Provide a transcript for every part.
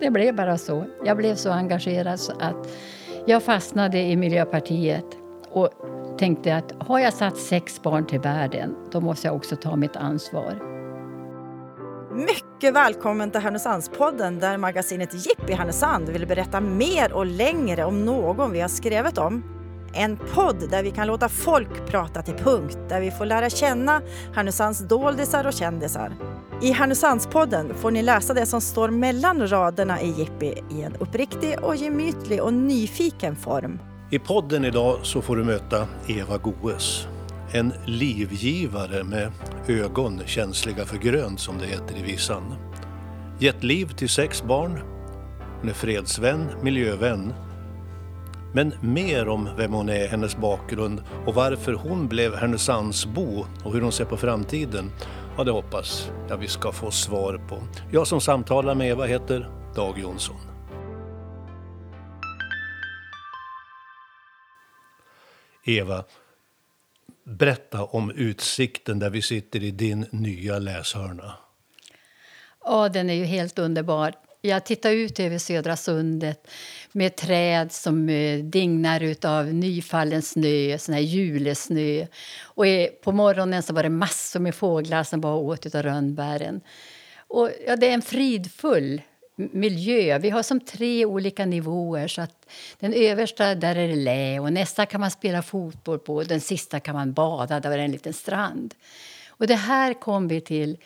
det blev bara så. Jag blev så engagerad så att jag fastnade i Miljöpartiet och tänkte att har jag satt sex barn till världen, då måste jag också ta mitt ansvar. Mycket välkommen till Härnösandspodden där magasinet Jippi Härnösand vill berätta mer och längre om någon vi har skrivit om. En podd där vi kan låta folk prata till punkt, där vi får lära känna Härnösands doldisar och kändisar. I Härnösandspodden får ni läsa det som står mellan raderna i Jippi i en uppriktig och gemytlig och nyfiken form. I podden idag så får du möta Eva Goes. En livgivare med ögon känsliga för grönt som det heter i visan. Gett liv till sex barn. Hon är fredsvän, miljövän. Men mer om vem hon är, hennes bakgrund och varför hon blev Härnösandsbo och hur hon ser på framtiden. Ja, det hoppas jag vi ska få svar på. Jag som samtalar med Eva heter Dag Jonsson. Eva, berätta om utsikten där vi sitter i din nya läshörna. Ja, den är ju helt underbar. Jag tittar ut över Södra sundet med träd som eh, dignar av nyfallen snö, sån här julesnö. Och på morgonen så var det massor med fåglar som var åt av rönnbären. Och, ja, det är en fridfull miljö. Vi har som tre olika nivåer. Så att den översta där är det lä och nästa kan man spela fotboll på den sista kan man bada, där är en liten strand. Och det här kom vi till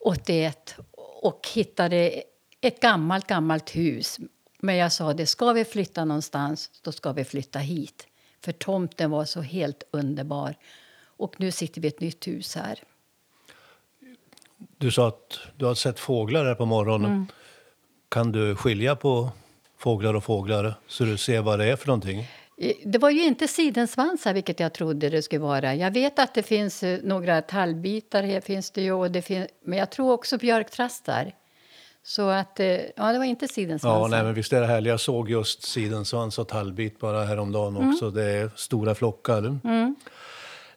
81 och hittade ett gammalt, gammalt hus. Men jag sa det, ska vi flytta någonstans, då ska vi flytta hit. För tomten var så helt underbar. Och nu sitter vi i ett nytt hus här. Du sa att du har sett fåglar här på morgonen. Mm. Kan du skilja på fåglar och fåglar så du ser vad det är för någonting? Det var ju inte sidensvansar, vilket jag trodde det skulle vara. Jag vet att det finns eh, några tallbitar, här finns det ju, och det fin men jag tror också björktrastar. Så att, eh, ja, det var inte sidensvansar. Ja, nej, men visst är det härligt. Jag såg just sidensvans och tallbit bara häromdagen mm. också. Det är stora flockar. Mm.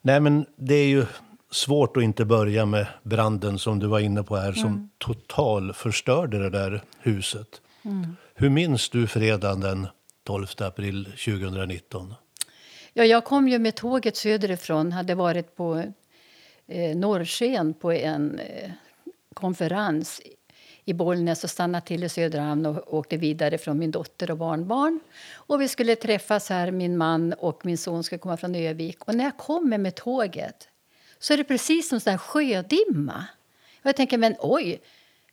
Nej, men det är ju svårt att inte börja med branden som du var inne på här, som mm. total förstörde det där huset. Mm. Hur minns du fredagen den 12 april 2019? Ja, jag kom ju med tåget söderifrån, hade varit på eh, Norrsken på en eh, konferens i Bollnäs och stannade till i Söderhamn och åkte vidare från min dotter och barnbarn. Och vi skulle träffas här, min man och min son skulle komma från Övik. Och när jag kommer med tåget så är det precis som en sjödimma. Och jag tänker, men oj,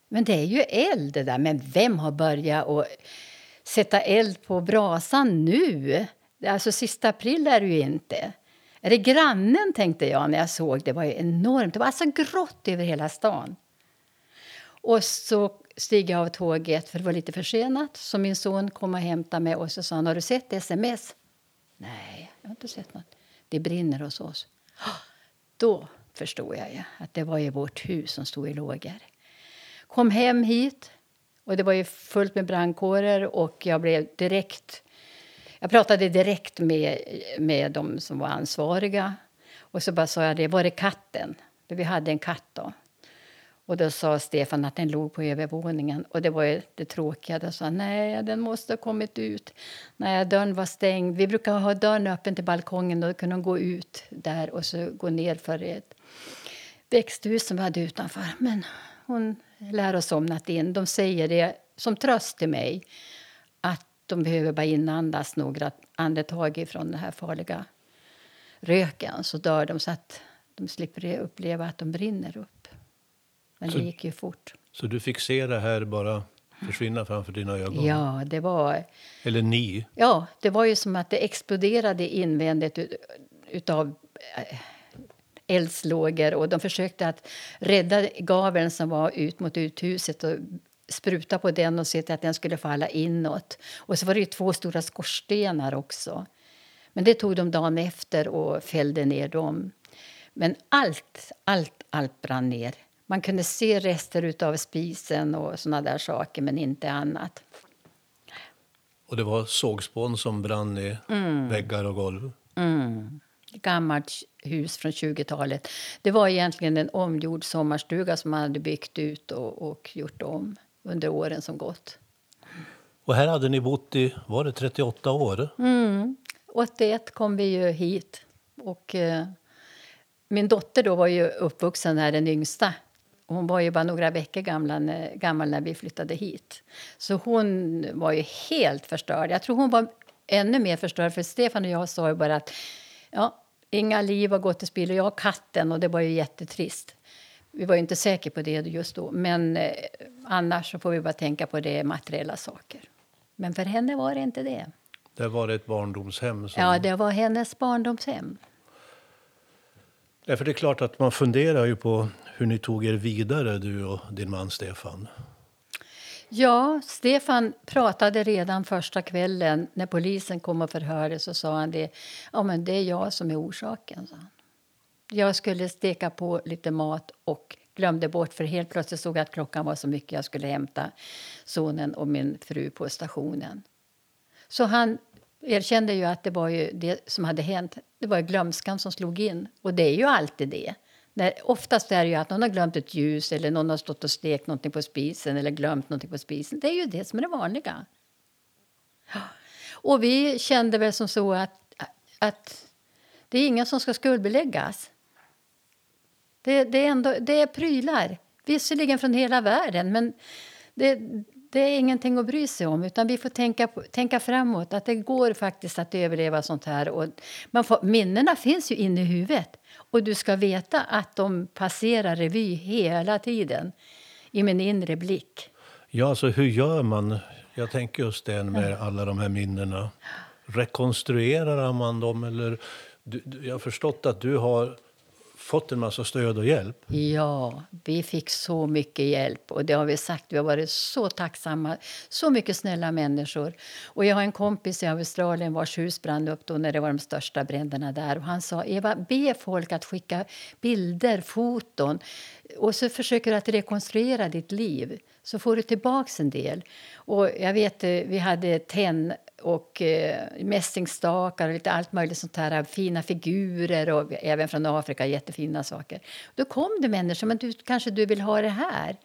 men det är ju eld det där. Men vem har börjat att sätta eld på brasan nu? Alltså sista april är det ju inte. Är det grannen, tänkte jag när jag såg det. var enormt. Det var alltså grått över hela stan. Och så steg jag av tåget, för det var lite försenat. Så min son kom och hämtade mig och så sa han, har du sett sms? Nej, jag har inte sett något. Det brinner hos oss. Då förstod jag att det var ju vårt hus som stod i lågor. Kom hem hit och det var ju fullt med brandkårer och jag blev direkt... Jag pratade direkt med, med de som var ansvariga. Och så bara sa jag det, var är katten? För vi hade en katt då. Och då sa Stefan att den låg på övervåningen. Och det var det tråkiga. Då sa nej, den måste ha kommit ut. Nej, dörren var stängd. Vi brukar ha dörren öppen till balkongen. Då kunde hon gå ut där och så gå ner för ett växthus som vi hade utanför. Men hon lär ha somnat in. De säger det som tröst till mig att de behöver bara inandas några andetag från den här farliga röken så dör de så att de slipper uppleva att de brinner upp. Men så, det gick ju fort. Så du fick se det här bara försvinna framför dina ögon? Ja, det var... Eller ni? Ja, det var ju som att det exploderade invändigt utav eh, eldslågor och de försökte att rädda gaveln som var ut mot uthuset och spruta på den och se till att den skulle falla inåt. Och så var det två stora skorstenar också. Men det tog de dagen efter och fällde ner dem. Men allt, allt, allt brann ner. Man kunde se rester av spisen och såna där saker, men inte annat. Och det var sågspån som brann i mm. väggar och golv? Mm. Gammalt hus från 20-talet. Det var egentligen en omgjord sommarstuga som man hade byggt ut och, och gjort om under åren som gått. Och här hade ni bott i, var det 38 år? Mm. 81 kom vi ju hit. Och, eh, min dotter då var ju uppvuxen här, den yngsta. Hon var ju bara några veckor gamla när, gammal när vi flyttade hit. Så hon var ju helt förstörd. Jag tror hon var ännu mer förstörd, för Stefan och jag sa ju bara att ja, inga liv har gått till spillo. Jag har katten och det var ju jättetrist. Vi var ju inte säkra på det just då, men eh, annars så får vi bara tänka på det materiella saker. Men för henne var det inte det. Det var ett barndomshem? Som... Ja, det var hennes barndomshem. Ja, för det är klart att man funderar ju på hur ni tog er vidare, du och din man Stefan. Ja, Stefan pratade redan första kvällen när polisen kom och förhörde så sa han det. Ja, men det är jag som är orsaken, sa han. Jag skulle steka på lite mat och glömde bort för helt plötsligt såg jag att klockan var så mycket jag skulle hämta sonen och min fru på stationen. Så han erkände ju att det var ju det som hade hänt. Det var glömskan som slog in. Och det är ju alltid det. När, oftast är det ju att någon har glömt ett ljus eller någon har stått och stekt någonting på spisen eller glömt någonting på spisen. Det är ju det som är det vanliga. Och vi kände väl som så att, att det är ingen som ska skuldbeläggas. Det, det, är ändå, det är prylar, visserligen från hela världen men det, det är ingenting att bry sig om. utan Vi får tänka, tänka framåt, att det går faktiskt att överleva sånt här. Och man får, minnena finns ju inne i huvudet. Och du ska veta att de passerar revy hela tiden i min inre blick. Ja, alltså hur gör man? Jag tänker just det med alla de här minnena. Rekonstruerar man dem? Eller, du, jag har förstått att du har fått en massa stöd och hjälp. Ja, vi fick så mycket hjälp. Och det har vi sagt. Vi har varit så tacksamma. Så mycket snälla människor. Och jag har en kompis i Australien vars hus brann upp då när det var de största bränderna där. Och han sa, Eva, be folk att skicka bilder, foton. Och så försöker du att rekonstruera ditt liv. Så får du tillbaka en del. Och jag vet, eh, vi hade tenn och eh, mässingsstakar och lite allt möjligt sånt här, fina figurer och även från Afrika, jättefina saker. Då kom det människor, men du, kanske du vill ha det här?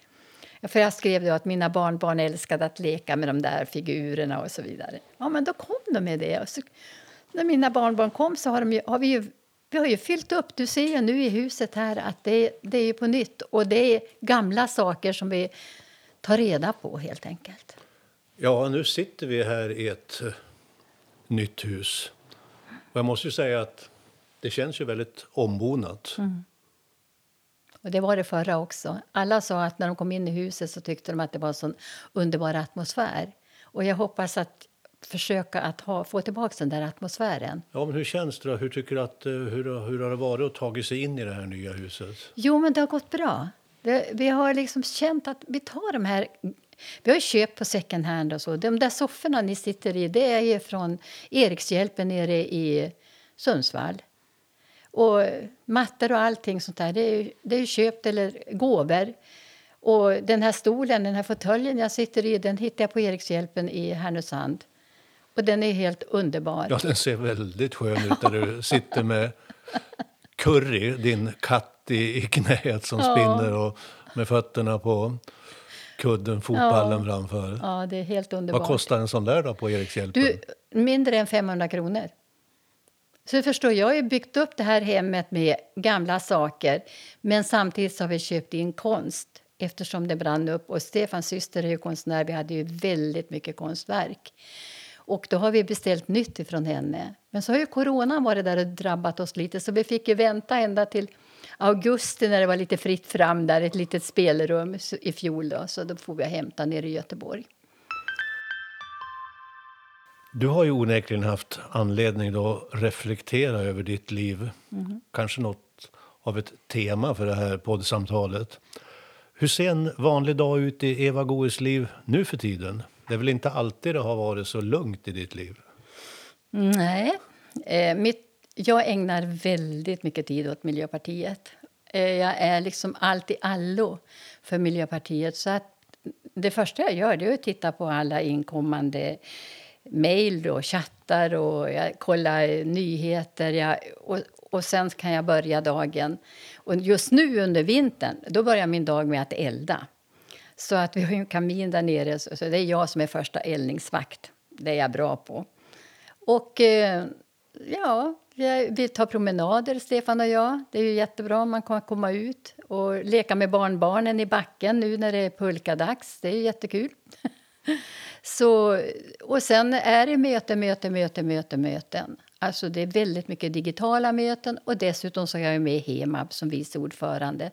För jag skrev då att mina barnbarn älskade att leka med de där figurerna och så vidare. Ja, men då kom de med det. Och så, när mina barnbarn kom så har, de har vi ju vi har ju fyllt upp. Du ser ju nu i huset här att det, det är på nytt. Och det är gamla saker som vi tar reda på helt enkelt. Ja, nu sitter vi här i ett uh, nytt hus. Och jag måste ju säga att det känns ju väldigt ombonat. Mm. Och det var det förra också. Alla sa att när de kom in i huset så tyckte de att det var en sån underbar atmosfär. Och jag hoppas att försöka att ha, få tillbaka den där atmosfären. Ja, men hur känns det? Hur, tycker att, eh, hur, hur har det varit att ta sig in i det här nya huset? Jo, men det har gått bra. Det, vi har liksom känt att vi tar de här vi har köpt på second hand och så. De där sofforna ni sitter i, det är från Erikshjälpen nere i Sundsvall. Och mattor och allting sånt där, det är, det är köpt eller gåvor. Och den här stolen, den här fåtöljen jag sitter i, den hittade jag på Erikshjälpen i Härnösand. Och den är helt underbar. Ja, den ser väldigt skön ut där du sitter med Curry, din katt i, i knät som ja. spinner och med fötterna på kudden, fotballen ja. framför. Ja, det är helt underbart. Vad kostar en sån där då på Erikshjälpen? Du, mindre än 500 kronor. Så förstår, jag har byggt upp det här hemmet med gamla saker men samtidigt har vi köpt in konst eftersom det brann upp. Och Stefans syster är ju konstnär, vi hade ju väldigt mycket konstverk. Och då har vi beställt nytt ifrån henne. Men så har ju coronan varit där och drabbat oss lite så vi fick ju vänta ända till augusti när det var lite fritt fram där, ett litet spelrum i fjol då, så då får vi hämta nere i Göteborg. Du har ju onekligen haft anledning att reflektera över ditt liv. Mm. Kanske något av ett tema för det här poddsamtalet. Hur ser en vanlig dag ut i Eva Goes liv nu för tiden? Det är väl inte alltid det har varit så lugnt i ditt liv? Nej. Eh, mitt jag ägnar väldigt mycket tid åt Miljöpartiet. Eh, jag är liksom allt i allo för Miljöpartiet. Så att det första jag gör är att titta på alla inkommande mejl och chattar och jag kollar nyheter. Jag, och, och sen kan jag börja dagen. Och just nu under vintern då börjar min dag med att elda. Så att vi har en kamin där nere, så det är jag som är första eldningsvakt. Det är jag bra på. Och eh, ja, vi tar promenader, Stefan och jag. Det är ju jättebra man kan komma ut och leka med barnbarnen i backen nu när det är pulkadags. Det är jättekul. Så, och sen är det möte, möte, möte, möte, möten. Alltså det är väldigt mycket digitala möten och dessutom så är jag med i Hemab som vice ordförande.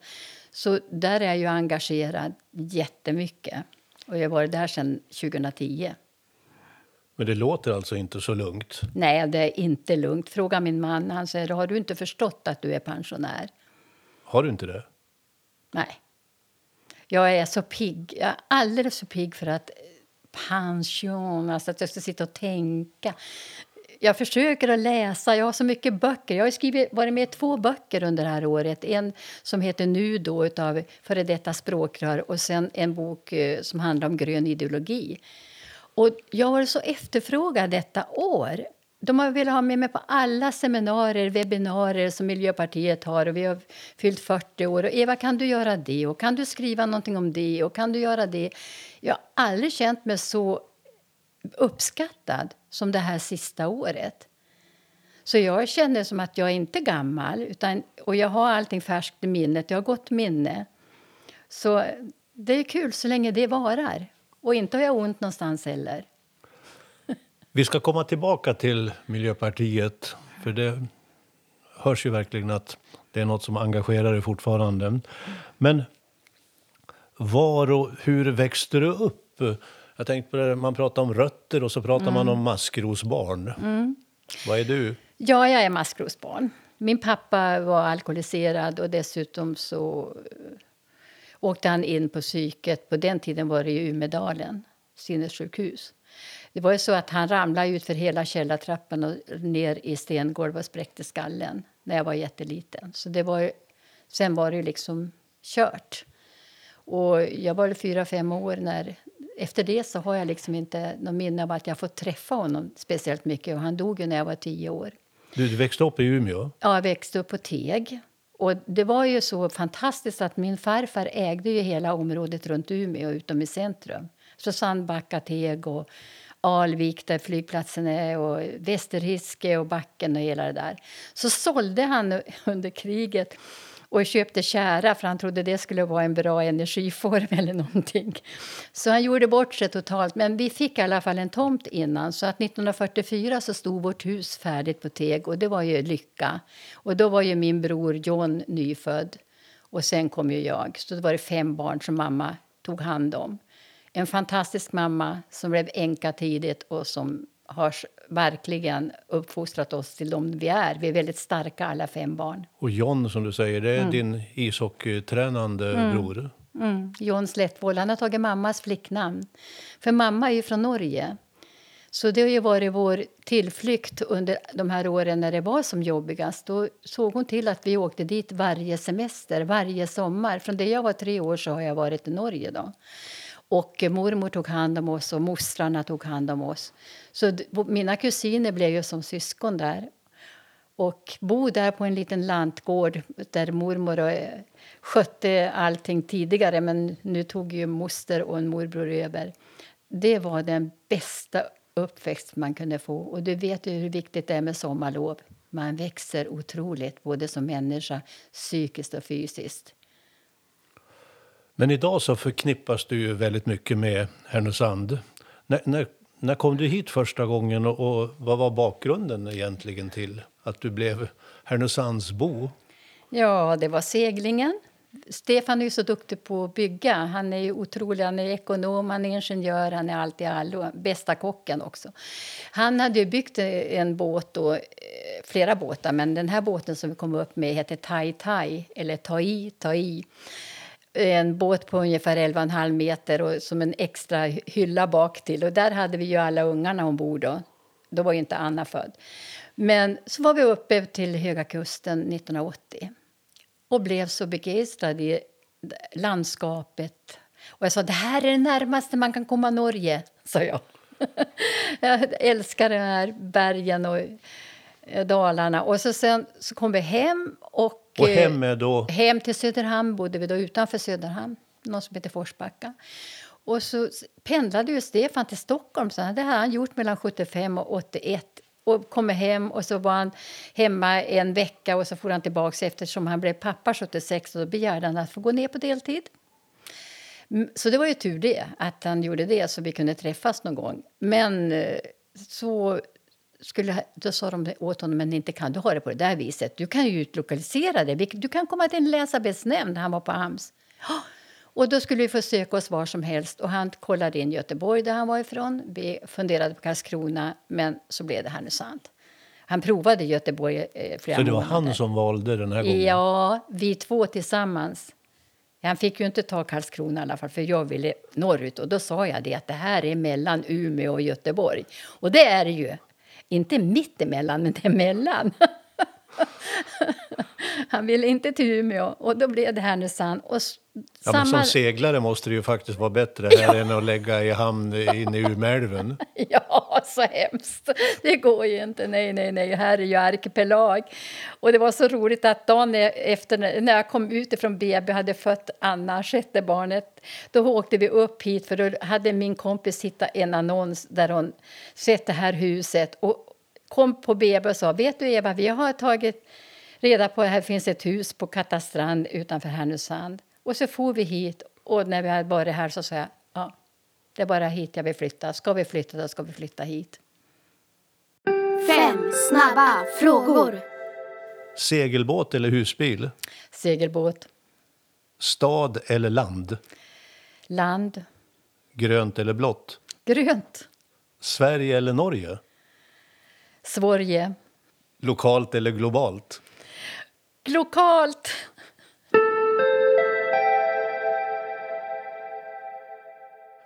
Så där är jag engagerad jättemycket. Och jag har varit där sedan 2010. Men det låter alltså inte så lugnt? Nej, det är inte lugnt. Fråga min man. Han säger, har du inte förstått att du är pensionär? Har du inte det? Nej. Jag är så pigg. Jag är alldeles för pigg för att pension, alltså att jag ska sitta och tänka. Jag försöker att läsa. Jag har så mycket böcker. Jag har skrivit, varit med i två böcker under det här året. En som heter Nu då, av före detta språkrör och sen en bok eh, som handlar om grön ideologi. Och jag har varit så efterfrågad detta år. De har velat ha med mig på alla seminarier, webbinarier som Miljöpartiet har. Och vi har fyllt 40 år. Och Eva, kan du göra det? Och kan du skriva någonting om det? Och kan du göra det? Jag har aldrig känt mig så uppskattad som det här sista året. Så jag känner som att jag är inte är gammal, utan, och jag har allting färskt i minnet. Jag har gott minne. Så det är kul så länge det varar. Och inte har jag ont någonstans heller. Vi ska komma tillbaka till Miljöpartiet, för det hörs ju verkligen att det är något som engagerar dig fortfarande. Men var och hur växte du upp? Jag tänkte på det, man pratar om rötter och så pratar mm. man om maskrosbarn. Mm. Vad är du? Ja, jag är maskrosbarn. Min pappa var alkoholiserad och dessutom så åkte han in på psyket. På den tiden var det i Umedalen, sinnessjukhus. Det var ju så att han ramlade ut för hela källartrappan och ner i stengolv och spräckte skallen när jag var jätteliten. Så det var, sen var det liksom kört. Och jag var fyra, fem år när... Efter det så har jag liksom inte någon minne av att jag fått träffa honom speciellt mycket. Och han dog ju när jag var tio år. Du, du växte upp i Umeå? Ja, jag växte upp på Teg. Och det var ju så fantastiskt att min farfar ägde ju hela området runt Umeå utom i centrum. Så Sandbacka, Teg och Alvik där flygplatsen är och Västerhiske och Backen och hela det där. Så sålde han under kriget och köpte kära för han trodde det skulle vara en bra energiform eller någonting. Så han gjorde bort sig totalt. Men vi fick i alla fall en tomt innan så att 1944 så stod vårt hus färdigt på Teg och det var ju lycka. Och då var ju min bror John nyfödd och sen kom ju jag. Så det var det fem barn som mamma tog hand om. En fantastisk mamma som blev änka tidigt och som har verkligen uppfostrat oss till de vi är. Vi är väldigt starka alla fem barn. Och John som du säger, det är mm. din ishockeytränande mm. bror? Mm. John Slättvold, han har tagit mammas flicknamn. För mamma är ju från Norge. Så det har ju varit vår tillflykt under de här åren när det var som jobbigast. Då såg hon till att vi åkte dit varje semester, varje sommar. Från det jag var tre år så har jag varit i Norge då. Och mormor tog hand om oss och mostrarna tog hand om oss. Så mina kusiner blev ju som syskon där. Och bo där på en liten lantgård där mormor eh, skötte allting tidigare men nu tog ju moster och en morbror över. Det var den bästa uppväxt man kunde få. Och du vet ju hur viktigt det är med sommarlov. Man växer otroligt, både som människa, psykiskt och fysiskt. Men idag så förknippas du ju väldigt mycket med Härnösand. När, när, när kom du hit första gången och, och, vad var bakgrunden egentligen till att du blev Härnösandsbo? Ja, det var seglingen. Stefan är ju så duktig på att bygga. Han är otrolig. Han är ekonom, han är ingenjör, han är allt i allo. Bästa kocken också. Han hade byggt en båt, då, eh, flera båtar, men den här båten som vi kom upp med heter Tai Tai, eller Tai Tai en båt på ungefär 11,5 meter och som en extra hylla bak till. Och där hade vi ju alla ungarna ombord då. Då var ju inte Anna född. Men så var vi uppe till Höga kusten 1980 och blev så begeistrad i landskapet. Och jag sa det här är det närmaste man kan komma Norge, sa jag. jag älskar de här bergen och eh, Dalarna. Och så sen så kom vi hem och och hem är då? Hem till Söderhamn bodde vi då utanför Söderhamn. någon som heter Forsbacka. Och så pendlade ju Stefan till Stockholm. Så det hade han gjort mellan 75 och 81 och kommer hem och så var han hemma en vecka och så får han tillbaka eftersom han blev pappa 76 och då begärde han att få gå ner på deltid. Så det var ju tur det, att han gjorde det så vi kunde träffas någon gång. Men eh, så skulle, då sa de åt honom, men inte kan du ha det på det där viset. Du kan ju utlokalisera det. Du kan komma till en länsarbetsnämnd. Han var på AMS. Och då skulle vi få söka oss var som helst. Och han kollade in Göteborg där han var ifrån. Vi funderade på Karlskrona, men så blev det Härnösand. Han provade Göteborg eh, flera Så det var månader. han som valde den här gången? Ja, vi två tillsammans. Han fick ju inte ta Karlskrona i alla fall, för jag ville norrut. Och då sa jag det att det här är mellan Umeå och Göteborg. Och det är det ju. Inte mitt emellan, men emellan. Han ville inte till Umeå och då blev det Härnösand. Och Ja, men som seglare måste det ju faktiskt vara bättre här än att lägga i hamn inne i Umeälven. Ja, så hemskt. Det går ju inte. Nej, nej, nej. Här är ju arkipelag. Och det var så roligt att dagen efter när jag kom ut ifrån BB hade fött Anna, sjätte barnet, då åkte vi upp hit för då hade min kompis hittat en annons där hon sett det här huset och kom på BB och sa, vet du Eva, vi har tagit reda på att här finns ett hus på Katastrand utanför Härnösand. Och så for vi hit och när vi hade varit här så sa jag, ja, det är bara hit jag vill flytta. Ska vi flytta, då ska vi flytta hit. Fem snabba frågor. Segelbåt eller husbil? Segelbåt, Stad eller land? land, Grönt eller blått? grönt, Sverige eller Norge? Sverige, Lokalt eller globalt? lokalt.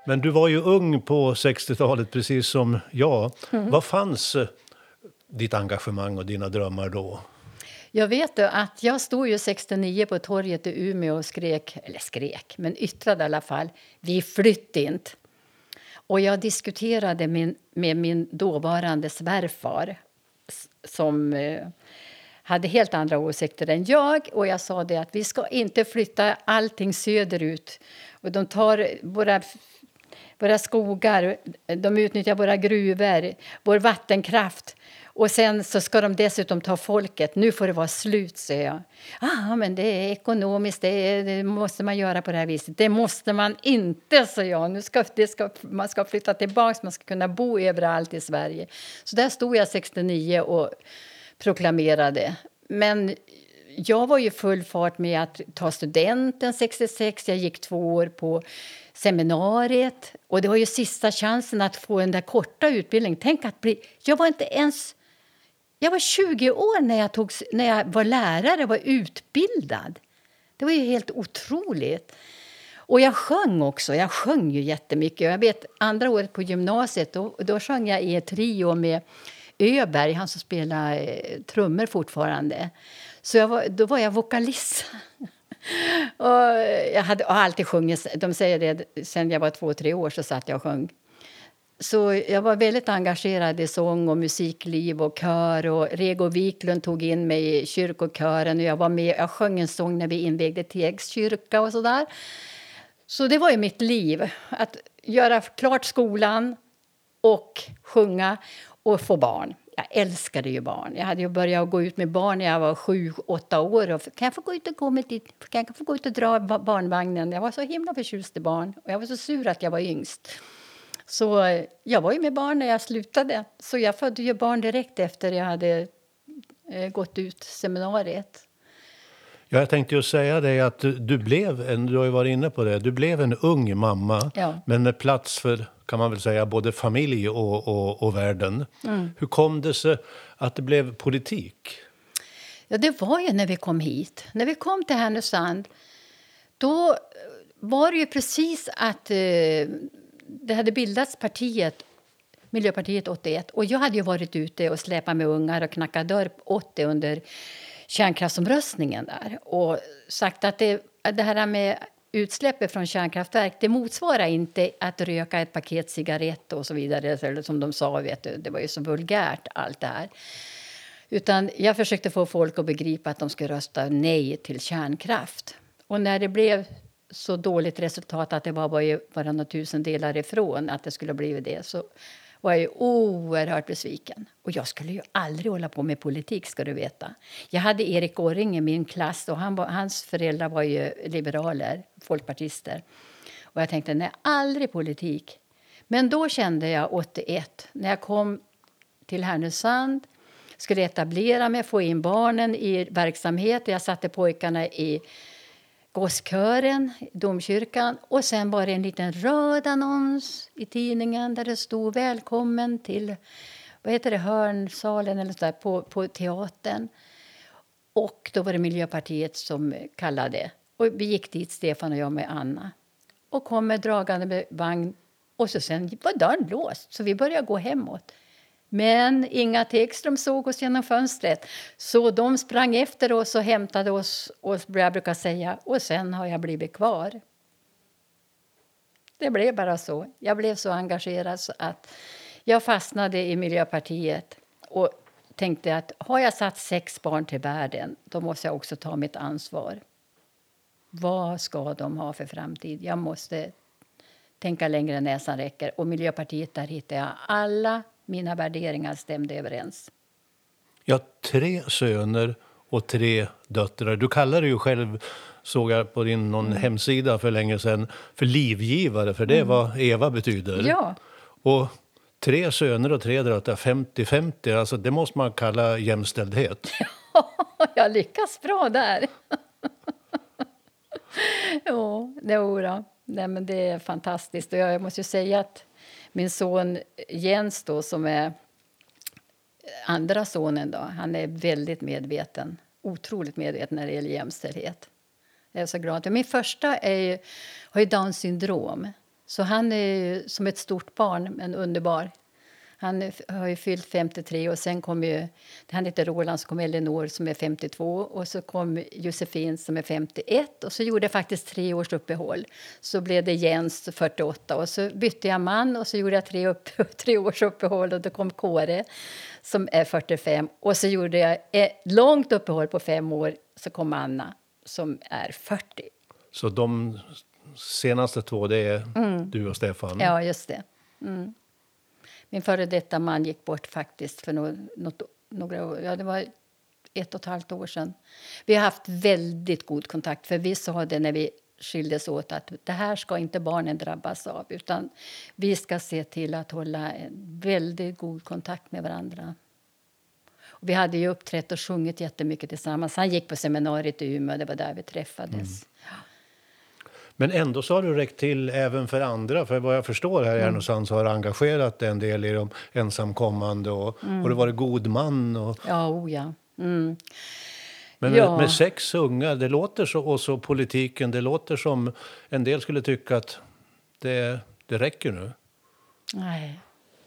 Men du var ju ung på 60-talet, precis som jag. Vad fanns eh, ditt engagemang och dina drömmar då? Jag vet du, att jag stod ju 69 på torget i Umeå och skrek, eller skrek, men yttrade i alla fall, vi flyttar inte. Och jag diskuterade min, med min dåvarande svärfar som eh, hade helt andra åsikter än jag. Och jag sa det att vi ska inte flytta allting söderut. Och de tar våra, våra skogar, de utnyttjar våra gruvor, vår vattenkraft. Och sen så ska de dessutom ta folket. Nu får det vara slut, säger jag. Ah, men det är ekonomiskt, det, är, det måste man göra på det här viset. Det måste man inte, sa jag. Nu ska, det ska, man ska flytta tillbaka, man ska kunna bo överallt i Sverige. Så där stod jag 69 och proklamerade. Men jag var ju full fart med att ta studenten 66. Jag gick två år på seminariet. Och det var ju sista chansen att få den där korta utbildningen. Tänk att bli... Jag var inte ens... Jag var 20 år när jag, tog, när jag var lärare och var utbildad. Det var ju helt otroligt. Och jag sjöng också. Jag sjöng ju jättemycket. Jag vet, andra året på gymnasiet då, då sjöng jag i ett trio med Öberg, han som spelar eh, trummor fortfarande. Så jag var, då var jag vokalist. och jag hade och alltid sjungit, de säger det, sen jag var två, tre år så satt jag och sjöng. Så jag var väldigt engagerad i sång och musikliv och kör. Och Rego Wiklund tog in mig i kyrkokören och jag var med. Jag sjöng en sång när vi invigde Tegs kyrka och sådär. Så det var ju mitt liv. Att göra klart skolan och sjunga och få barn. Jag älskade ju barn. Jag hade ju börjat gå ut med barn när jag var sju, åtta år. Och kan jag få gå ut och, gå med dit? Kan jag få gå ut och dra barnvagnen? Jag var så himla förtjust i barn. Och jag var så sur att jag var yngst. Så eh, jag var ju med barn när jag slutade. Så jag födde ju barn direkt efter jag hade eh, gått ut seminariet. Ja, jag tänkte ju säga det att du, du blev, en, du har ju varit inne på det, du blev en ung mamma. Ja. Men med plats för, kan man väl säga, både familj och, och, och världen. Mm. Hur kom det sig att det blev politik? Ja, det var ju när vi kom hit. När vi kom till Härnösand då var det ju precis att eh, det hade bildats partiet Miljöpartiet 81. Och jag hade ju varit ute och släpat med ungar och knackat dörr 80 under kärnkraftsomröstningen där och sagt att det, det här med utsläppet från kärnkraftverk det motsvarar inte att röka ett paket cigaretter och så vidare, eller som de sa. Vet du, det var ju så vulgärt, allt det här. Utan jag försökte få folk att begripa att de skulle rösta nej till kärnkraft. Och när det blev så dåligt resultat att det var bara, bara några tusendelar ifrån att det skulle bli det så var jag oerhört besviken. Och jag skulle ju aldrig hålla på med politik, ska du veta. Jag hade Erik Orring i min klass och han var, hans föräldrar var ju liberaler, folkpartister. Och jag tänkte, nej, aldrig politik. Men då kände jag 81, när jag kom till Härnösand skulle etablera mig, få in barnen i verksamhet. Jag satte pojkarna i gosskören domkyrkan. Och sen var det en liten röd annons i tidningen där det stod välkommen till vad heter det, hörnsalen eller så där, på, på teatern. Och då var det Miljöpartiet som kallade. Och vi gick dit, Stefan och jag med Anna. Och kommer dragande med vagn. Och så sen var dörren låst, så vi började gå hemåt. Men Inga Tegström såg oss genom fönstret så de sprang efter oss och hämtade oss. Och jag brukar säga, och sen har jag blivit kvar. Det blev bara så. Jag blev så engagerad så att jag fastnade i Miljöpartiet och tänkte att har jag satt sex barn till världen då måste jag också ta mitt ansvar. Vad ska de ha för framtid? Jag måste tänka längre än näsan räcker. Och Miljöpartiet, där hittade jag alla mina värderingar stämde överens. Ja, tre söner och tre döttrar. Du kallar dig ju själv, såg jag på din någon mm. hemsida för länge sedan, för livgivare, för det är mm. vad Eva betyder. Ja. Och tre söner och tre döttrar, 50-50, alltså det måste man kalla jämställdhet. Ja, jag lyckas bra där. ja, det, ora. Nej, men det är fantastiskt. Och jag måste säga att min son Jens, då, som är andra sonen, då, han är väldigt medveten. Otroligt medveten när det gäller jämställdhet. Jag är så glad. Min första är ju, har ju Downs syndrom. Så han är som ett stort barn, men underbar. Han har ju fyllt 53 och sen kom ju, han heter Roland, så kom Elinor som är 52 och så kom Josefin som är 51 och så gjorde jag faktiskt tre års uppehåll. Så blev det Jens 48 och så bytte jag man och så gjorde jag tre, upp, tre års uppehåll och då kom Kåre som är 45 och så gjorde jag ett långt uppehåll på fem år så kom Anna som är 40. Så de senaste två, det är mm. du och Stefan? Ja, just det. Mm. Min före detta man gick bort faktiskt för något, några år. Ja, det var ett och ett halvt år sedan. Vi har haft väldigt god kontakt. För Vi sa det när vi skildes åt att det här ska inte barnen drabbas av. Utan Vi ska se till att hålla en väldigt god kontakt med varandra. Och vi hade ju uppträtt och sjungit jättemycket tillsammans. Han gick på seminariet i Umeå, det var där vi träffades. Mm. Men ändå så har du räckt till även för andra. För vad jag förstår här i mm. Härnösand så har du engagerat en del i de ensamkommande och mm. har du varit god man. Och... Ja, oh ja. Mm. Men ja. Med, sex unga, det låter så, och så politiken, det låter som en del skulle tycka att det, det räcker nu. Nej,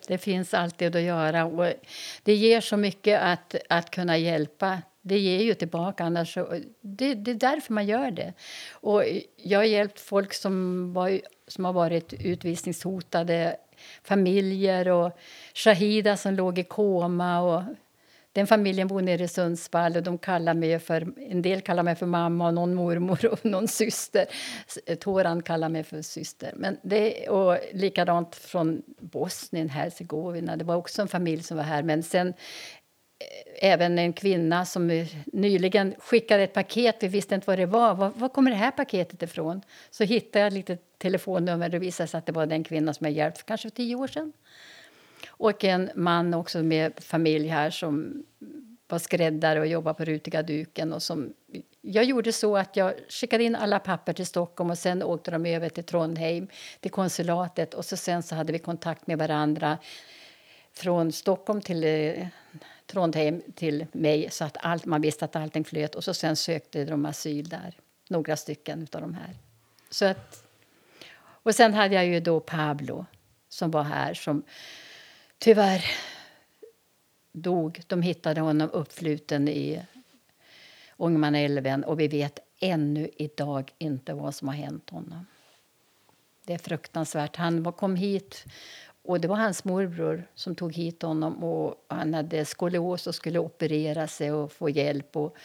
det finns alltid att göra. Och det ger så mycket att, att kunna hjälpa det ger ju tillbaka. Annars det, det är därför man gör det. Och jag har hjälpt folk som, var, som har varit utvisningshotade, familjer och Shahida som låg i koma. Och den familjen bor nere i Sundsvall och de kallar mig för, en del kallar mig för mamma och någon mormor och någon syster. Toran kallar mig för syster. Men det, och likadant från Bosnien-Hercegovina. Det var också en familj som var här. Men sen även en kvinna som nyligen skickade ett paket. Vi visste inte vad det var. Var, var kommer det här paketet ifrån? Så hittade jag lite telefonnummer. Det visade sig att det var den kvinna som jag hjälpt för kanske tio år sedan. Och en man också med familj här som var skräddare och jobbade på Rutiga duken. Och som, jag gjorde så att jag skickade in alla papper till Stockholm och sen åkte de över till Trondheim, till konsulatet. Och så sen så hade vi kontakt med varandra från Stockholm till eh, Trondheim till mig så att allt, man visste att allting flöt. Och så sen sökte de asyl där, några stycken av de här. Så att, och sen hade jag ju då Pablo som var här som tyvärr dog. De hittade honom uppfluten i Ångermanälven och vi vet ännu idag inte vad som har hänt honom. Det är fruktansvärt. Han kom hit och det var hans morbror som tog hit honom. Och han hade skolios och skulle operera sig och få hjälp. Och,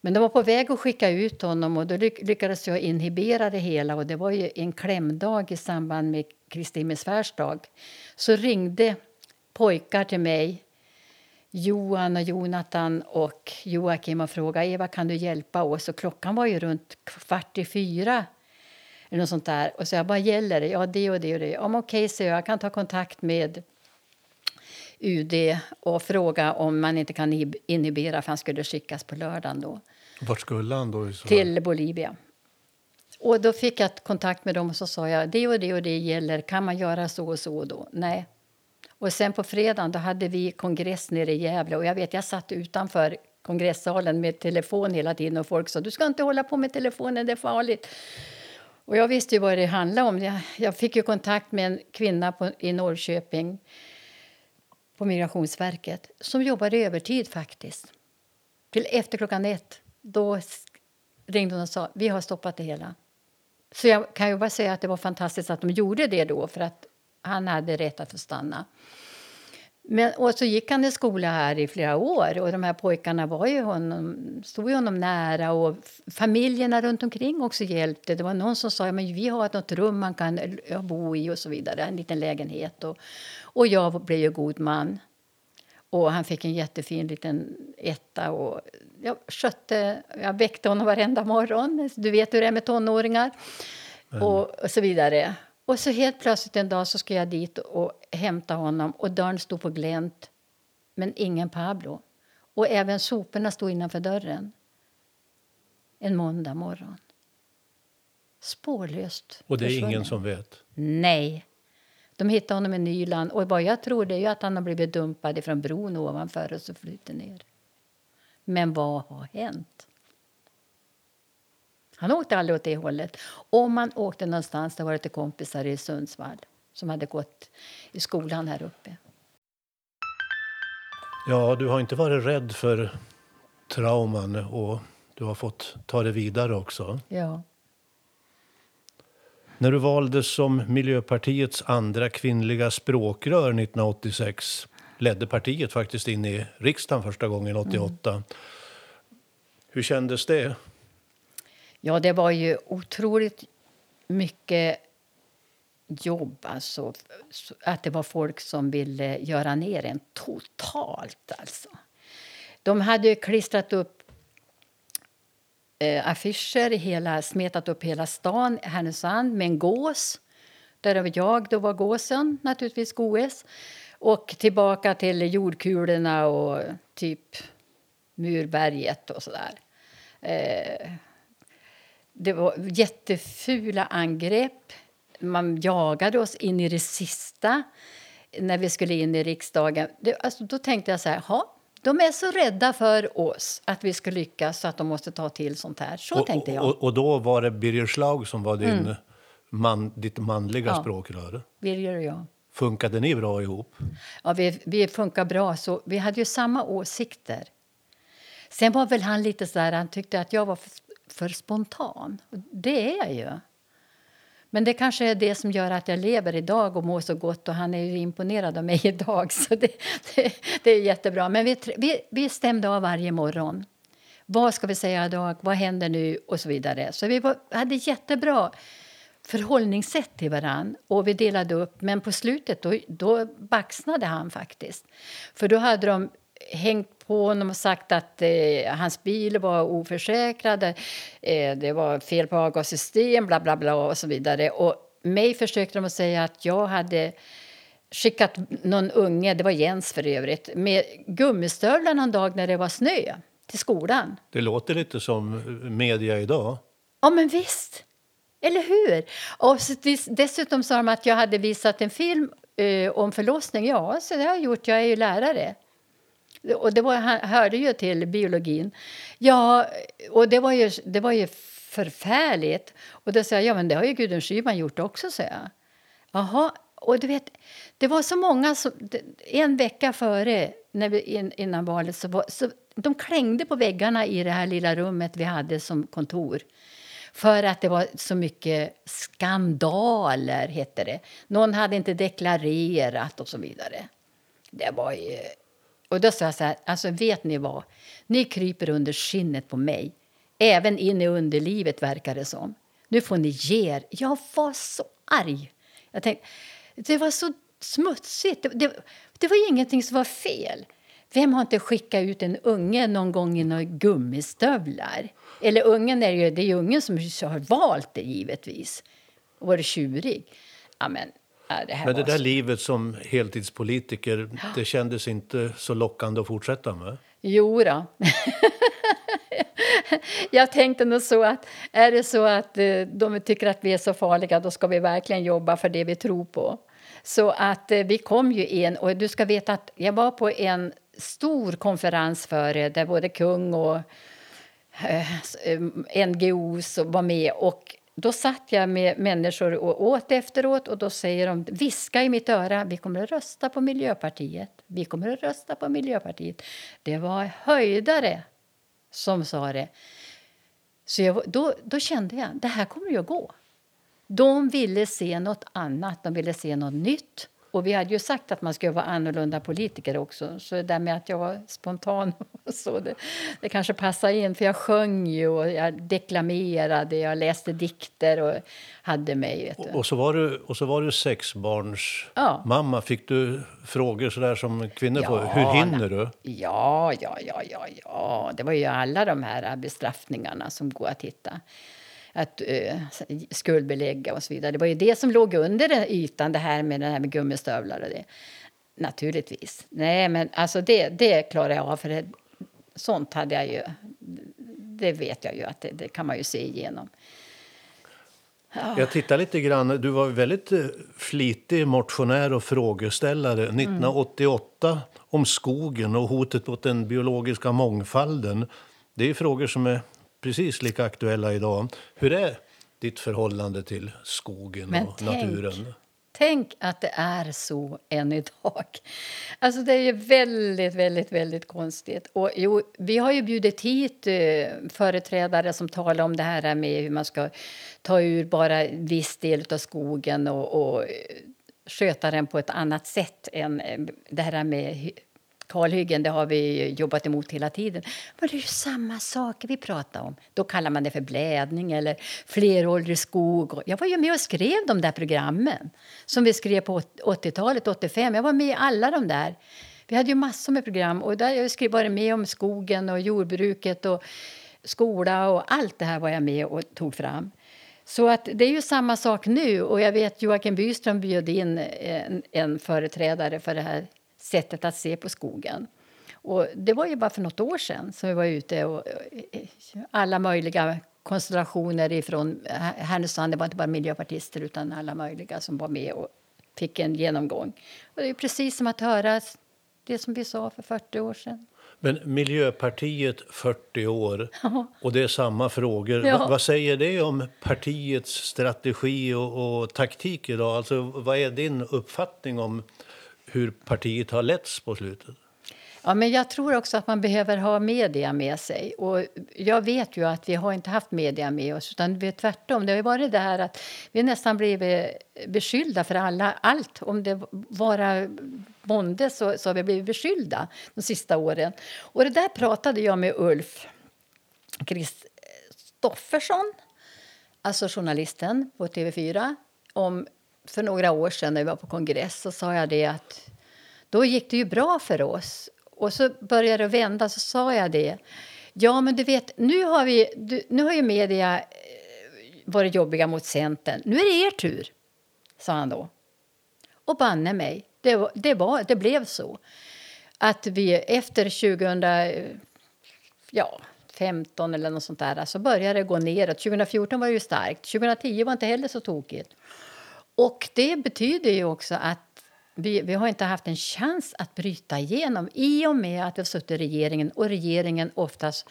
Men de var på väg att skicka ut honom och då lyckades jag inhibera det hela. Och Det var ju en klämdag i samband med Kristi himmelsfärdsdag. Så ringde pojkar till mig, Johan och Jonathan och Joakim och frågade Eva kan du hjälpa oss. Och klockan var ju runt kvart i fyra. Eller något sånt där. Och så jag, vad gäller det? Ja, det och det och det. Ja, okej, okay, så jag kan ta kontakt med UD och fråga om man inte kan inhibera för han skulle skickas på lördagen då. Vart skulle han då? Till Bolivia. Och då fick jag kontakt med dem och så sa jag det och det och det gäller. Kan man göra så och så då? Nej. Och sen på fredagen då hade vi kongress nere i Gävle och jag vet jag satt utanför kongressalen med telefon hela tiden och folk sa du ska inte hålla på med telefonen, det är farligt. Och jag visste ju vad det handlade om. Jag, jag fick ju kontakt med en kvinna på, i Norrköping på Migrationsverket som jobbade övertid faktiskt. Till efter klockan ett. Då ringde hon och sa vi har stoppat det hela. Så jag kan ju bara säga att det var fantastiskt att de gjorde det då för att han hade rätt att få stanna. Men, och så gick han i skola här i flera år och de här pojkarna var ju honom, stod ju honom nära och familjerna runt omkring också hjälpte. Det var någon som sa att vi har något rum man kan bo i och så vidare, en liten lägenhet. Och, och jag blev ju god man. Och han fick en jättefin liten etta och jag skötte, jag väckte honom varenda morgon. Du vet hur det är med tonåringar. Och, och så vidare. Och så helt plötsligt en dag så ska jag dit och hämta honom och dörren stod på glänt, men ingen Pablo. Och även soporna stod innanför dörren. En måndag morgon. Spårlöst Och det är ingen som vet? Nej. De hittade honom i Nyland och vad jag tror det är att han har blivit dumpad från bron ovanför och så flyter ner. Men vad har hänt? Han åkte aldrig åt det hållet. Om man åkte någonstans, det var det till kompisar i Sundsvall som hade gått i skolan här uppe. Ja, du har inte varit rädd för trauman och du har fått ta det vidare också. Ja. När du valdes som Miljöpartiets andra kvinnliga språkrör 1986 ledde partiet faktiskt in i riksdagen första gången 88. Mm. Hur kändes det? Ja, det var ju otroligt mycket jobb. Alltså, att det var folk som ville göra ner en totalt. Alltså. De hade klistrat upp eh, affischer, hela, smetat upp hela stan Härnösand med en gås. Där jag då var gåsen, naturligtvis Goes. Och tillbaka till jordkulorna och typ Murberget och sådär. Eh, det var jättefula angrepp. Man jagade oss in i det sista när vi skulle in i riksdagen. Det, alltså, då tänkte jag så här, de är så rädda för oss att vi ska lyckas så att de måste ta till sånt här. Så och, tänkte jag. Och, och, då var det Birger Schlaug som var din, mm. man, ditt manliga ja. språkrör? Birger och jag. Funkade ni bra ihop? Ja, vi, vi funkar bra. Så vi hade ju samma åsikter. Sen var väl han lite så där, han tyckte att jag var för, spontan. Det är jag ju. Men det kanske är det som gör att jag lever idag och mår så gott. Och Han är ju imponerad av mig idag, så det, det, det är jättebra. Men vi, vi, vi stämde av varje morgon. Vad ska vi säga idag? Vad händer nu? Och så vidare. Så vi var, hade jättebra förhållningssätt till varann. Och vi delade upp. Men på slutet då, då baxnade han faktiskt. För då hade de hängt på honom och sagt att eh, hans bil var oförsäkrad, eh, det var fel på avgassystem, bla bla bla och så vidare. Och mig försökte de att säga att jag hade skickat någon unge, det var Jens för övrigt, med gummistövlar någon dag när det var snö till skolan. Det låter lite som media idag. Ja, men visst. Eller hur? Och dessutom sa de att jag hade visat en film eh, om förlossning. Ja, så det har jag gjort. Jag är ju lärare. Och det var, han hörde ju till biologin. Ja, och det var ju, det var ju förfärligt. Och då sa jag, ja men det har ju Gudrun Schyman gjort också, sa jag. Jaha, och du vet, det var så många som, en vecka före, när vi, innan valet, så, var, så de klängde på väggarna i det här lilla rummet vi hade som kontor. För att det var så mycket skandaler, hette det. Någon hade inte deklarerat och så vidare. Det var ju och då sa jag så här, alltså vet ni vad? Ni kryper under skinnet på mig. Även in i underlivet verkar det som. Nu får ni ge er. Jag var så arg. Jag tänkte, det var så smutsigt. Det, det, det var ingenting som var fel. Vem har inte skickat ut en unge någon gång i några gummistövlar? Eller ungen är ju, det är ju ungen som har valt det givetvis. Och varit tjurig. Ja, men, ja, det Men det där så... livet som heltidspolitiker, det kändes inte så lockande att fortsätta med? Jo då. Jag tänkte nog så att är det så att eh, de tycker att vi är så farliga då ska vi verkligen jobba för det vi tror på. Så att eh, vi kom ju in och du ska veta att jag var på en stor konferens före där både kung och eh, NGOs var med och då satt jag med människor och åt efteråt och då säger de, viska i mitt öra, vi kommer att rösta på Miljöpartiet. Vi kommer att rösta på Miljöpartiet. Det var höjdare som sa det. Så jag, då, då kände jag, det här kommer ju att gå. De ville se nåt annat, de ville se nåt nytt. Och vi hade ju sagt att man skulle vara annorlunda politiker också. Så det där med att jag var spontan och så, det, det kanske passar in. För jag sjöng ju och jag deklamerade, jag läste dikter och hade mig. Du. Och så var du, och så var du sexbarns Ja. mamma. Fick du frågor sådär som kvinnor Ja, får? Hur hinner du? Ja, ja, ja, ja, ja. Det var ju alla de här bestraffningarna som går att hitta. Att uh, skuldbelägga och så vidare. Det var ju det som låg under den ytan, det här med, det här med gummistövlar och det. Naturligtvis. Nej, men alltså det, det klarar jag av. För det, sånt hade jag ju... Det vet jag ju att det, det kan man ju se igenom. Jag tittar lite grann. Du var väldigt eh, flitig motionär och frågeställare. Mm. 1988 om skogen och hotet mot den biologiska mångfalden. Det är frågor som är precis lika aktuella idag. Hur är ditt förhållande till skogen Men och tänk, naturen? Tänk att det är så än idag. Alltså det är ju väldigt, väldigt, väldigt konstigt. Och jo, vi har ju bjudit hit eh, företrädare som talar om det här med hur man ska ta ur bara viss del av skogen och, och sköta den på ett annat sätt än eh, det här med kalhyggen. Det har vi jobbat emot hela tiden. Men det är ju samma saker vi pratar om. Då kallar man det för blädning eller flerårig skog. Jag var ju med och skrev de där programmen som vi skrev på 80-talet, 85. Jag var med i alla de där. Vi hade ju massor med program och där jag skrev varit med om skogen och jordbruket och skola och allt det här var jag med och tog fram. Så att det är ju samma sak nu och jag vet Joakim Byström bjöd in en, en företrädare för det här sättet att se på skogen. Och det var ju bara för något år sedan som vi var ute och alla möjliga konstellationer ifrån Härnösand. Det var inte bara miljöpartister utan alla möjliga som var med och fick en genomgång. Och det är precis som att höra det som vi sa för 40 år sedan. Men Miljöpartiet 40 år Ja. och det är samma frågor. Ja. Va, vad säger det om partiets strategi och, och taktik idag? Alltså, vad är din uppfattning om hur partiet har letts på slutet? Ja, men jag tror också att man behöver ha media med sig. Och jag vet ju att vi har inte haft media med oss, utan vi är tvärtom. Det har varit det här att vi nästan blivit beskyllda för alla, allt. Om det bara bonde så, så har vi blivit beskyllda de sista åren. Och det där pratade jag med Ulf Kristoffersson, alltså journalisten på TV4, om för några år sedan när vi var på kongress. Så sa jag det att då gick det ju bra för oss. Och så började det vända, så sa jag det. Ja, men du vet, nu har, vi, du, nu har ju media eh, varit jobbiga mot Centern. Nu är det er tur, sa han då. Och banne mig, det, var, det, var, det blev så. Att vi efter 2000, ja, 15 eller något sånt där, så började det gå neråt. 2014 var det ju starkt. 2010 var inte heller så tokigt. Och det betyder ju också att vi, vi har inte haft en chans att bryta igenom i och med att vi har suttit i regeringen och regeringen oftast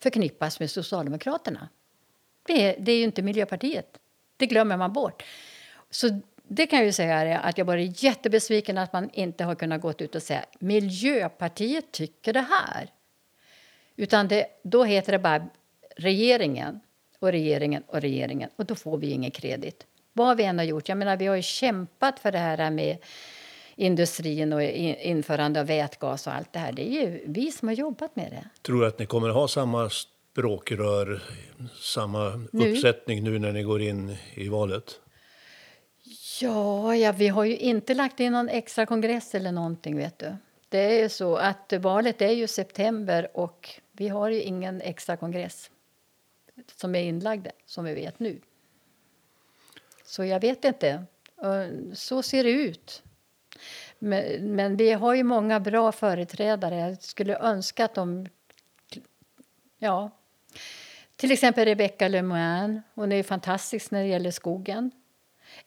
förknippas med Socialdemokraterna. Det, det är ju inte Miljöpartiet. Det glömmer man bort. Så det kan jag ju säga är att jag varit jättebesviken att man inte har kunnat gå ut och säga Miljöpartiet tycker det här. Utan det, då heter det bara regeringen och regeringen och regeringen och då får vi ingen kredit. Vad vi än har gjort. Jag menar, vi har ju kämpat för det här med industrin och införande av vätgas och allt det här. Det är ju vi som har jobbat med det. Tror du att ni kommer att ha samma språkrör, samma nu. uppsättning nu när ni går in i valet? Ja, ja, vi har ju inte lagt in någon extra kongress eller någonting, vet du. Det är så att valet är ju september och vi har ju ingen extra kongress som är inlagd, som vi vet nu. Så jag vet inte. Så ser det ut. Men, men vi har ju många bra företrädare. Jag skulle önska att de... Ja. Till exempel Rebecca Lemoine. Hon är fantastisk när det gäller skogen.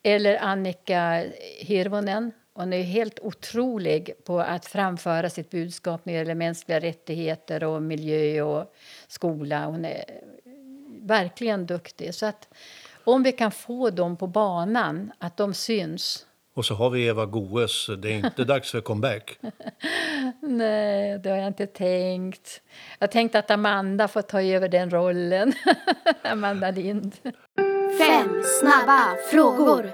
Eller Annika Hirvonen. Hon är helt otrolig på att framföra sitt budskap när det gäller mänskliga rättigheter och miljö och skola. Hon är verkligen duktig. Så att om vi kan få dem på banan, att de syns. Och så har vi Eva Goes. Det är inte dags för comeback. Nej, det har jag inte tänkt. Jag tänkte att Amanda får ta över den rollen. Amanda Lind. Fem snabba frågor.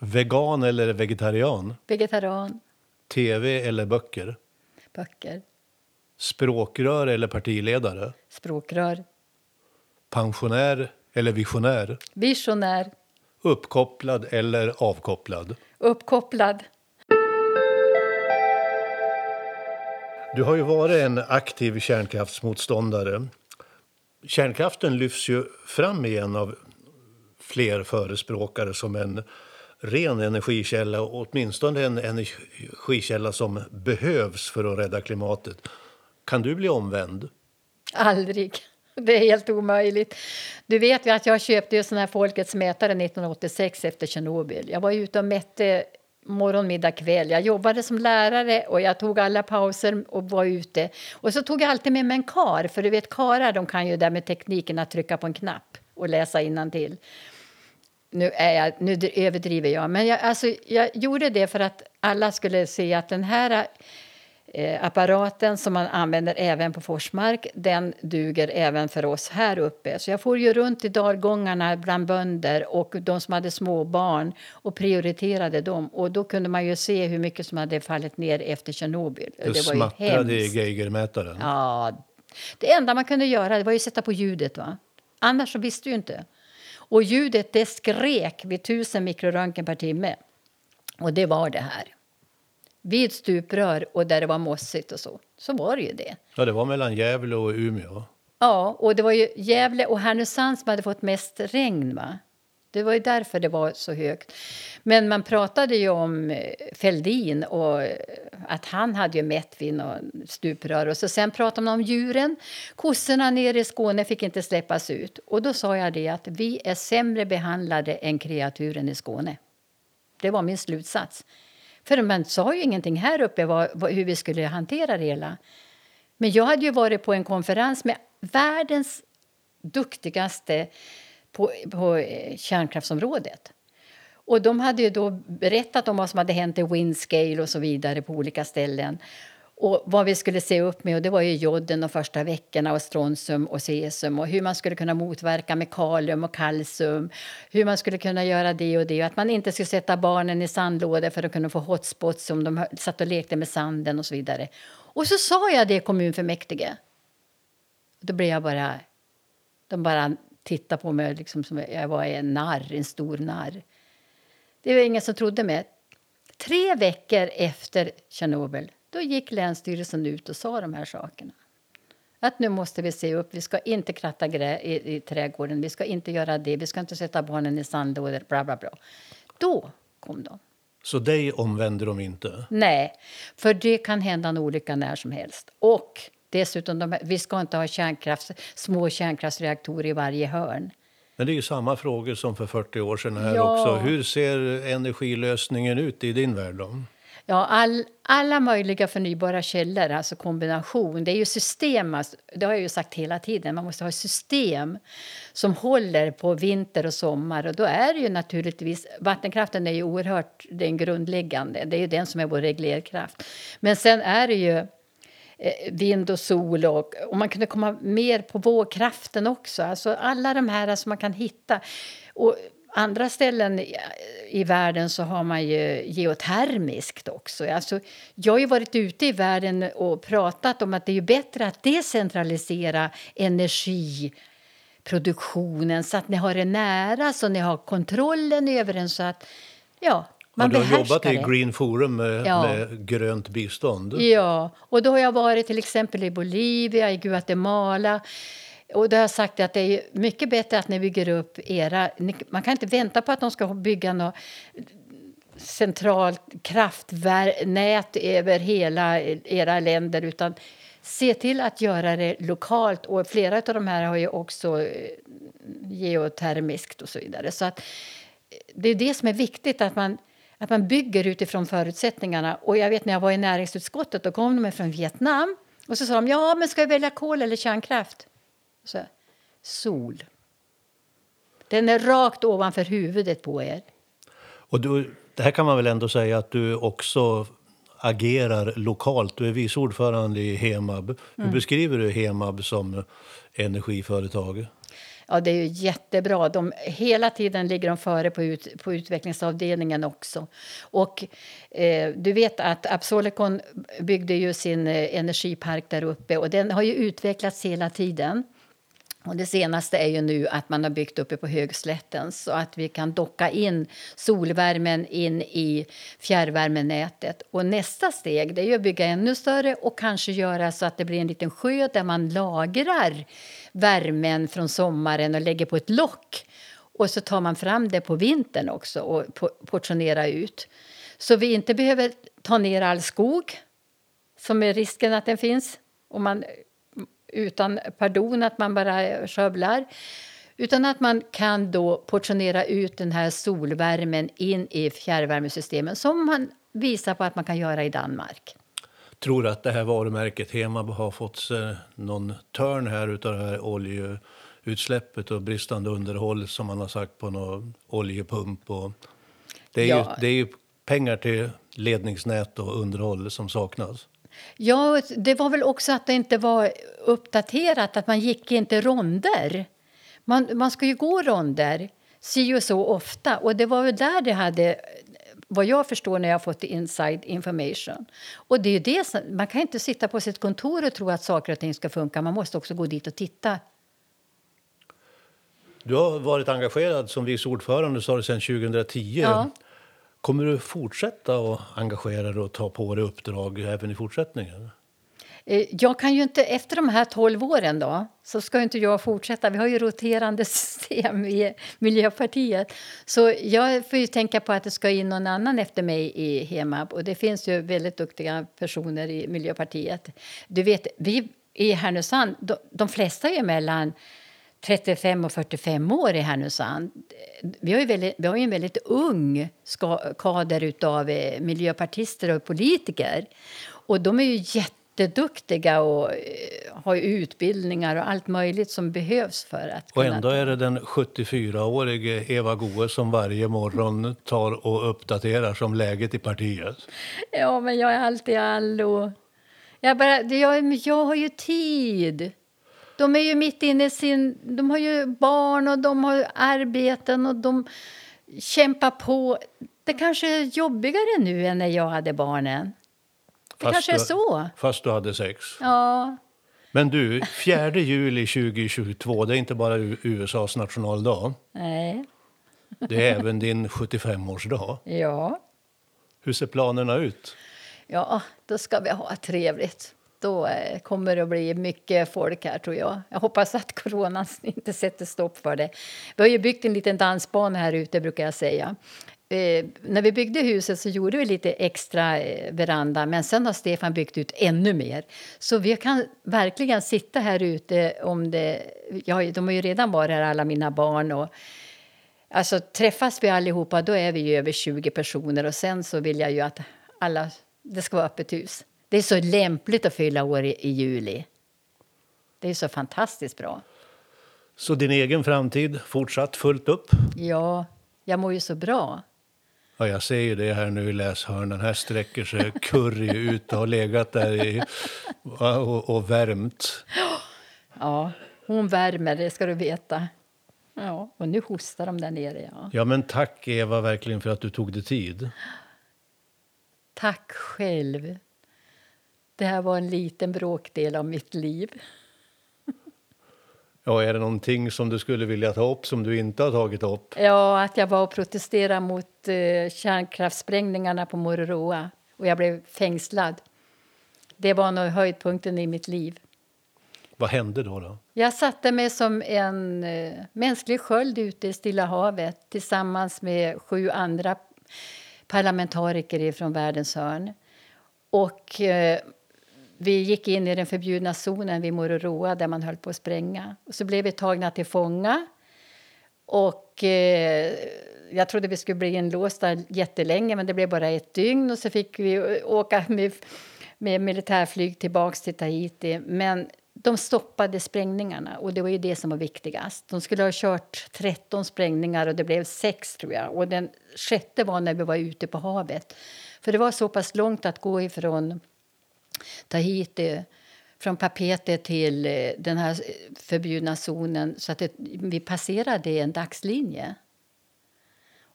Vegan eller vegetarian? Vegetarian. Tv eller böcker? Böcker. Språkrör eller partiledare? Språkrör. Pensionär eller visionär? Visionär. Uppkopplad eller avkopplad? Uppkopplad. Du har ju varit en aktiv kärnkraftsmotståndare. Kärnkraften lyfts ju fram igen av fler förespråkare som en ren energikälla, åtminstone en energikälla som behövs för att rädda klimatet. Kan du bli omvänd? Aldrig. Det är helt omöjligt. Du vet ju att jag köpte ju sån här Folkets mätare 1986 efter Tjernobyl. Jag var ute och mätte morgon, middag, kväll. Jag jobbade som lärare och jag tog alla pauser och var ute. Och så tog jag alltid med mig en kar, för du vet karar de kan ju där med tekniken att trycka på en knapp och läsa till. Nu, är jag, nu överdriver jag, men jag, alltså, jag gjorde det för att alla skulle se att den här apparaten som man använder även på Forsmark, den duger även för oss här uppe. Så jag får ju runt i dalgångarna bland bönder och de som hade små barn och prioriterade dem. Och då kunde man ju se hur mycket som hade fallit ner efter Tjernobyl. Det, det smattrade i geigermätaren. Ja, det enda man kunde göra det var ju att sätta på ljudet. Va? Annars så visste du inte. Och ljudet det skrek vid tusen mikroröntgen per timme. Och det var det här. Vid stuprör och där det var mossigt och så. Så var det ju det. Ja, det var mellan Gävle och Umeå. Ja, och det var ju Gävle och Härnösand som hade fått mest regn. Va? Det var ju därför det var så högt. Men man pratade ju om eh, Feldin och eh, att han hade ju mätt vid någon stuprör. Och så sen pratade man om djuren. Kossorna nere i Skåne fick inte släppas ut. Och då sa jag det att vi är sämre behandlade än kreaturen i Skåne. Det var min slutsats. För man sa ju ingenting här uppe vad, vad, hur vi skulle hantera det hela. Men jag hade ju varit på en konferens med världens duktigaste på, på eh, kärnkraftsområdet. Och de hade ju då berättat om vad som hade hänt i Windscale och så vidare på olika ställen. Och vad vi skulle se upp med och det var ju joden de första veckorna och strontium och cesium och hur man skulle kunna motverka med kalium och kalcium. Hur man skulle kunna göra det och det och att man inte skulle sätta barnen i sandlådor för att kunna få hotspots om de satt och lekte med sanden och så vidare. Och så sa jag det i kommunfullmäktige. Då blev jag bara... De bara tittade på mig liksom som jag var en narr, en stor narr. Det var ingen som trodde mig. Tre veckor efter Tjernobyl då gick Länsstyrelsen ut och sa de här sakerna. Att nu måste vi se upp, vi ska inte kratta grä i, i trädgården, vi ska inte göra det, vi ska inte sätta barnen i sandlådor, bla bla bla. Då kom de. Så dig omvänder de inte? Nej, för det kan hända en olycka när som helst. Och dessutom, de, vi ska inte ha kärnkraft, små kärnkraftsreaktorer i varje hörn. Men det är ju samma frågor som för 40 år sedan här ja. också. Hur ser energilösningen ut i din värld? Då? Ja, all, alla möjliga förnybara källor, alltså kombination. Det är ju system, alltså, det har jag ju sagt hela tiden. Man måste ha ett system som håller på vinter och sommar. Och då är det ju naturligtvis, vattenkraften är ju oerhört den grundläggande. Det är ju den som är vår reglerkraft. Men sen är det ju eh, vind och sol och, och man kunde komma mer på vågkraften också. Alltså alla de här som man kan hitta. Och andra ställen i världen så har man ju geotermiskt också. Alltså, jag har ju varit ute i världen och pratat om att det är bättre att decentralisera energiproduktionen så att ni har det nära, så ni har kontrollen över den så att ja, man ja, du har jobbat i. Green Forum med, Ja. med grönt bistånd. Ja, och då har jag varit till exempel i Bolivia, i Guatemala. Och då har jag sagt att det är mycket bättre att ni bygger upp era... Man kan inte vänta på att de ska bygga något centralt kraftnät över hela era länder utan se till att göra det lokalt. Och flera av de här har ju också eh, geotermiskt och så vidare. Så att eh, det är det som är viktigt, att man, att man bygger utifrån förutsättningarna. Och jag vet när jag var i näringsutskottet, då kom de från Vietnam. Och så sa de, ja men ska vi välja kol eller kärnkraft? Så, sol. Den är rakt ovanför huvudet på er. Och du, det här kan man väl ändå säga att du också agerar lokalt. Du är vice ordförande i Hemab. Mm. Hur beskriver du Hemab som energiföretag? Ja, det är ju jättebra. De, hela tiden ligger de före på, ut, på utvecklingsavdelningen också. Och eh, du vet att Absolicon byggde ju sin eh, energipark där uppe och den har ju utvecklats hela tiden. Och det senaste är ju nu att man har byggt uppe på Högslätten så att vi kan docka in solvärmen in i fjärrvärmenätet. Och nästa steg det är ju att bygga ännu större och kanske göra så att det blir en liten sjö där man lagrar värmen från sommaren och lägger på ett lock. Och så tar man fram det på vintern också och portionerar ut. Så vi inte behöver ta ner all skog som är risken att den finns om man utan pardon, att man bara skövlar. Utan att man kan då portionera ut den här solvärmen in i fjärrvärmesystemen som man visar på att man kan göra i Danmark. Tror du att det här varumärket Hemab har fått sig någon törn här utav det här oljeutsläppet och bristande underhåll som man har sagt på någon oljepump? Och det, är Ja. ju, det är ju pengar till ledningsnät och underhåll som saknas. Ja, det var väl också att det inte var uppdaterat, att man gick inte ronder. Man, man ska ju gå ronder si och så ofta. Och det var väl där det hade, vad jag förstår när jag fått inside information. Och det är det som, man kan inte sitta på sitt kontor och tro att saker och ting ska funka. Man måste också gå dit och titta. Du har varit engagerad som vice ordförande sa du, sedan 2010. Ja. Kommer du fortsätta att engagera dig och ta på dig uppdrag även i fortsättningen? Eh, jag kan ju inte, efter de här 12 åren då, så ska inte jag fortsätta. Vi har ju roterande system i Miljöpartiet. Så jag får ju tänka på att det ska in någon annan efter mig i Hemab. Och det finns ju väldigt duktiga personer i Miljöpartiet. Du vet, vi i Härnösand, de, de flesta är ju mellan 35 och 45 år i Härnösand. Vi har ju, väldigt, vi har ju en väldigt ung ska, kader av eh, miljöpartister och politiker. Och de är ju jätteduktiga och eh, har utbildningar och allt möjligt som behövs för att Och kunna... ändå är det den 74-årige Eva Goe som varje morgon tar och uppdaterar som läget i partiet. Ja, men jag är alltid allo. Jag, bara, jag, jag har ju tid. De är ju mitt inne i sin... De har ju barn och de har arbeten och de kämpar på. Det kanske är jobbigare nu än när jag hade barnen. Det Fast kanske är du- så. Fast du hade sex. Ja. Men du, 4 juli 2022, det är inte bara USAs nationaldag. Nej. Det är även din 75-årsdag. Ja. Hur ser planerna ut? Ja, då ska vi ha trevligt. Då eh, kommer det att bli mycket folk här, tror jag. Jag hoppas att coronan inte sätter stopp för det. Vi har ju byggt en liten dansbana här ute, brukar jag säga. Eh, när vi byggde huset så gjorde vi lite extra eh, veranda men sen har Stefan byggt ut ännu mer. Så vi kan verkligen sitta här ute om det... Ja, de har ju redan varit här, alla mina barn. Och, Alltså träffas vi allihopa då är vi ju över 20 personer och sen så vill jag ju att alla, det ska vara öppet hus. Det är så lämpligt att fylla år i, i juli. Det är så fantastiskt bra. Så din egen framtid fortsatt fullt upp? Ja, jag mår ju så bra. Ja, jag ser ju det här nu i läshörnan. Här sträcker sig Curry ut och har legat där i, och, och värmt. Ja, hon värmer, det ska du veta. Ja, och nu hostar de där nere. Ja. Ja, men tack Eva verkligen för att du tog dig tid. Tack själv. Det här var en liten bråkdel av mitt liv. Ja, är det någonting som du skulle vilja ta upp som du inte har tagit upp? Ja, att jag var och protesterade mot eh, kärnkraftsprängningarna på Mururoa och jag blev fängslad. Det var nog höjdpunkten i mitt liv. Vad hände då? då? Jag satte mig som en eh, mänsklig sköld ute i Stilla havet tillsammans med sju andra parlamentariker från världens hörn. Och eh, vi gick in i den förbjudna zonen vid Mururoa där man höll på att spränga. Och så blev vi tagna till fånga. Och eh, jag trodde vi skulle bli inlåsta jättelänge, men det blev bara ett dygn. Och så fick vi åka med, med militärflyg tillbaka till Tahiti. Men de stoppade sprängningarna och det var ju det som var viktigast. De skulle ha kört 13 sprängningar och det blev sex tror jag. Och den sjätte var när vi var ute på havet. För det var så pass långt att gå ifrån Tahiti från Papete till eh, den här eh, förbjudna zonen så att det, vi passerade en dagslinje.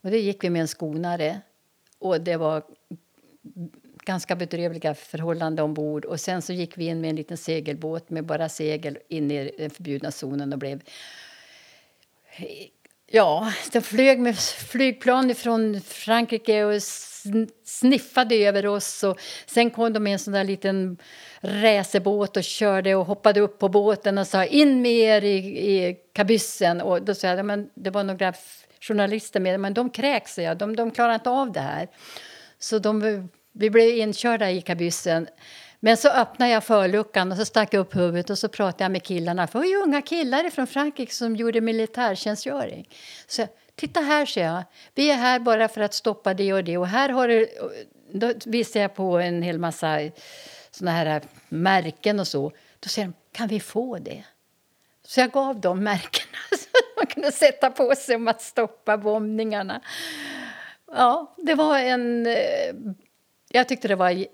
Och det gick vi med en skonare. Och det var ganska bedrövliga förhållanden ombord. Och sen så gick vi in med en liten segelbåt med bara segel in i den förbjudna zonen och blev... Eh, ja, de flög med flygplan från Frankrike och sniffade över oss. Och sen kom de med en sån där liten racerbåt och körde och hoppade upp på båten och sa in med er i, i kabyssen. Och då sa jag, men det var några journalister med, men de kräks, jag. De, de klarar inte av det här. Så de vi blev inkörda i kabyssen. Men så öppnade jag förluckan och så stack upp huvudet och så pratade jag med killarna. För det var ju unga killar från Frankrike som gjorde militärtjänstgöring. Så titta här, ser jag. Vi är här bara för att stoppa det och det. Och här har du... Då visade jag på en hel massa såna här märken och så. Då säger de, kan vi få det? Så jag gav dem märkena så man kunde sätta på sig om att stoppa bombningarna. Ja, det var en eh, jag tyckte det var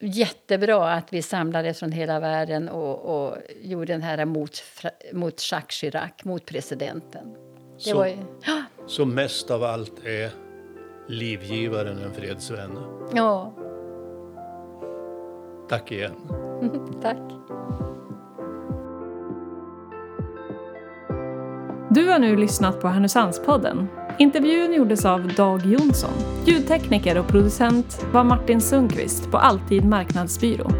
jättebra att vi samlades från hela världen och, och gjorde den här mot, mot Jacques Chirac, mot presidenten. Så, var, ja. Så mest av allt är livgivaren en fredsvän? Ja. Tack igen. Tack. Du har nu lyssnat på Härnösandspodden Intervjun gjordes av Dag Jonsson. Ljudtekniker och producent var Martin Sundqvist på Alltid Marknadsbyrå.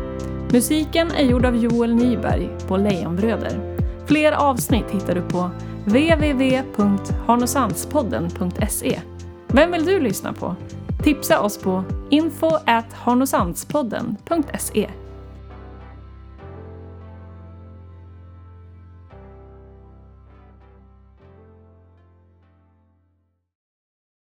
Musiken är gjord av Joel Nyberg på Lejonbröder. Fler avsnitt hittar du på www.harnosandspodden.se. Vem vill du lyssna på? Tipsa oss på info.harnosandspodden.se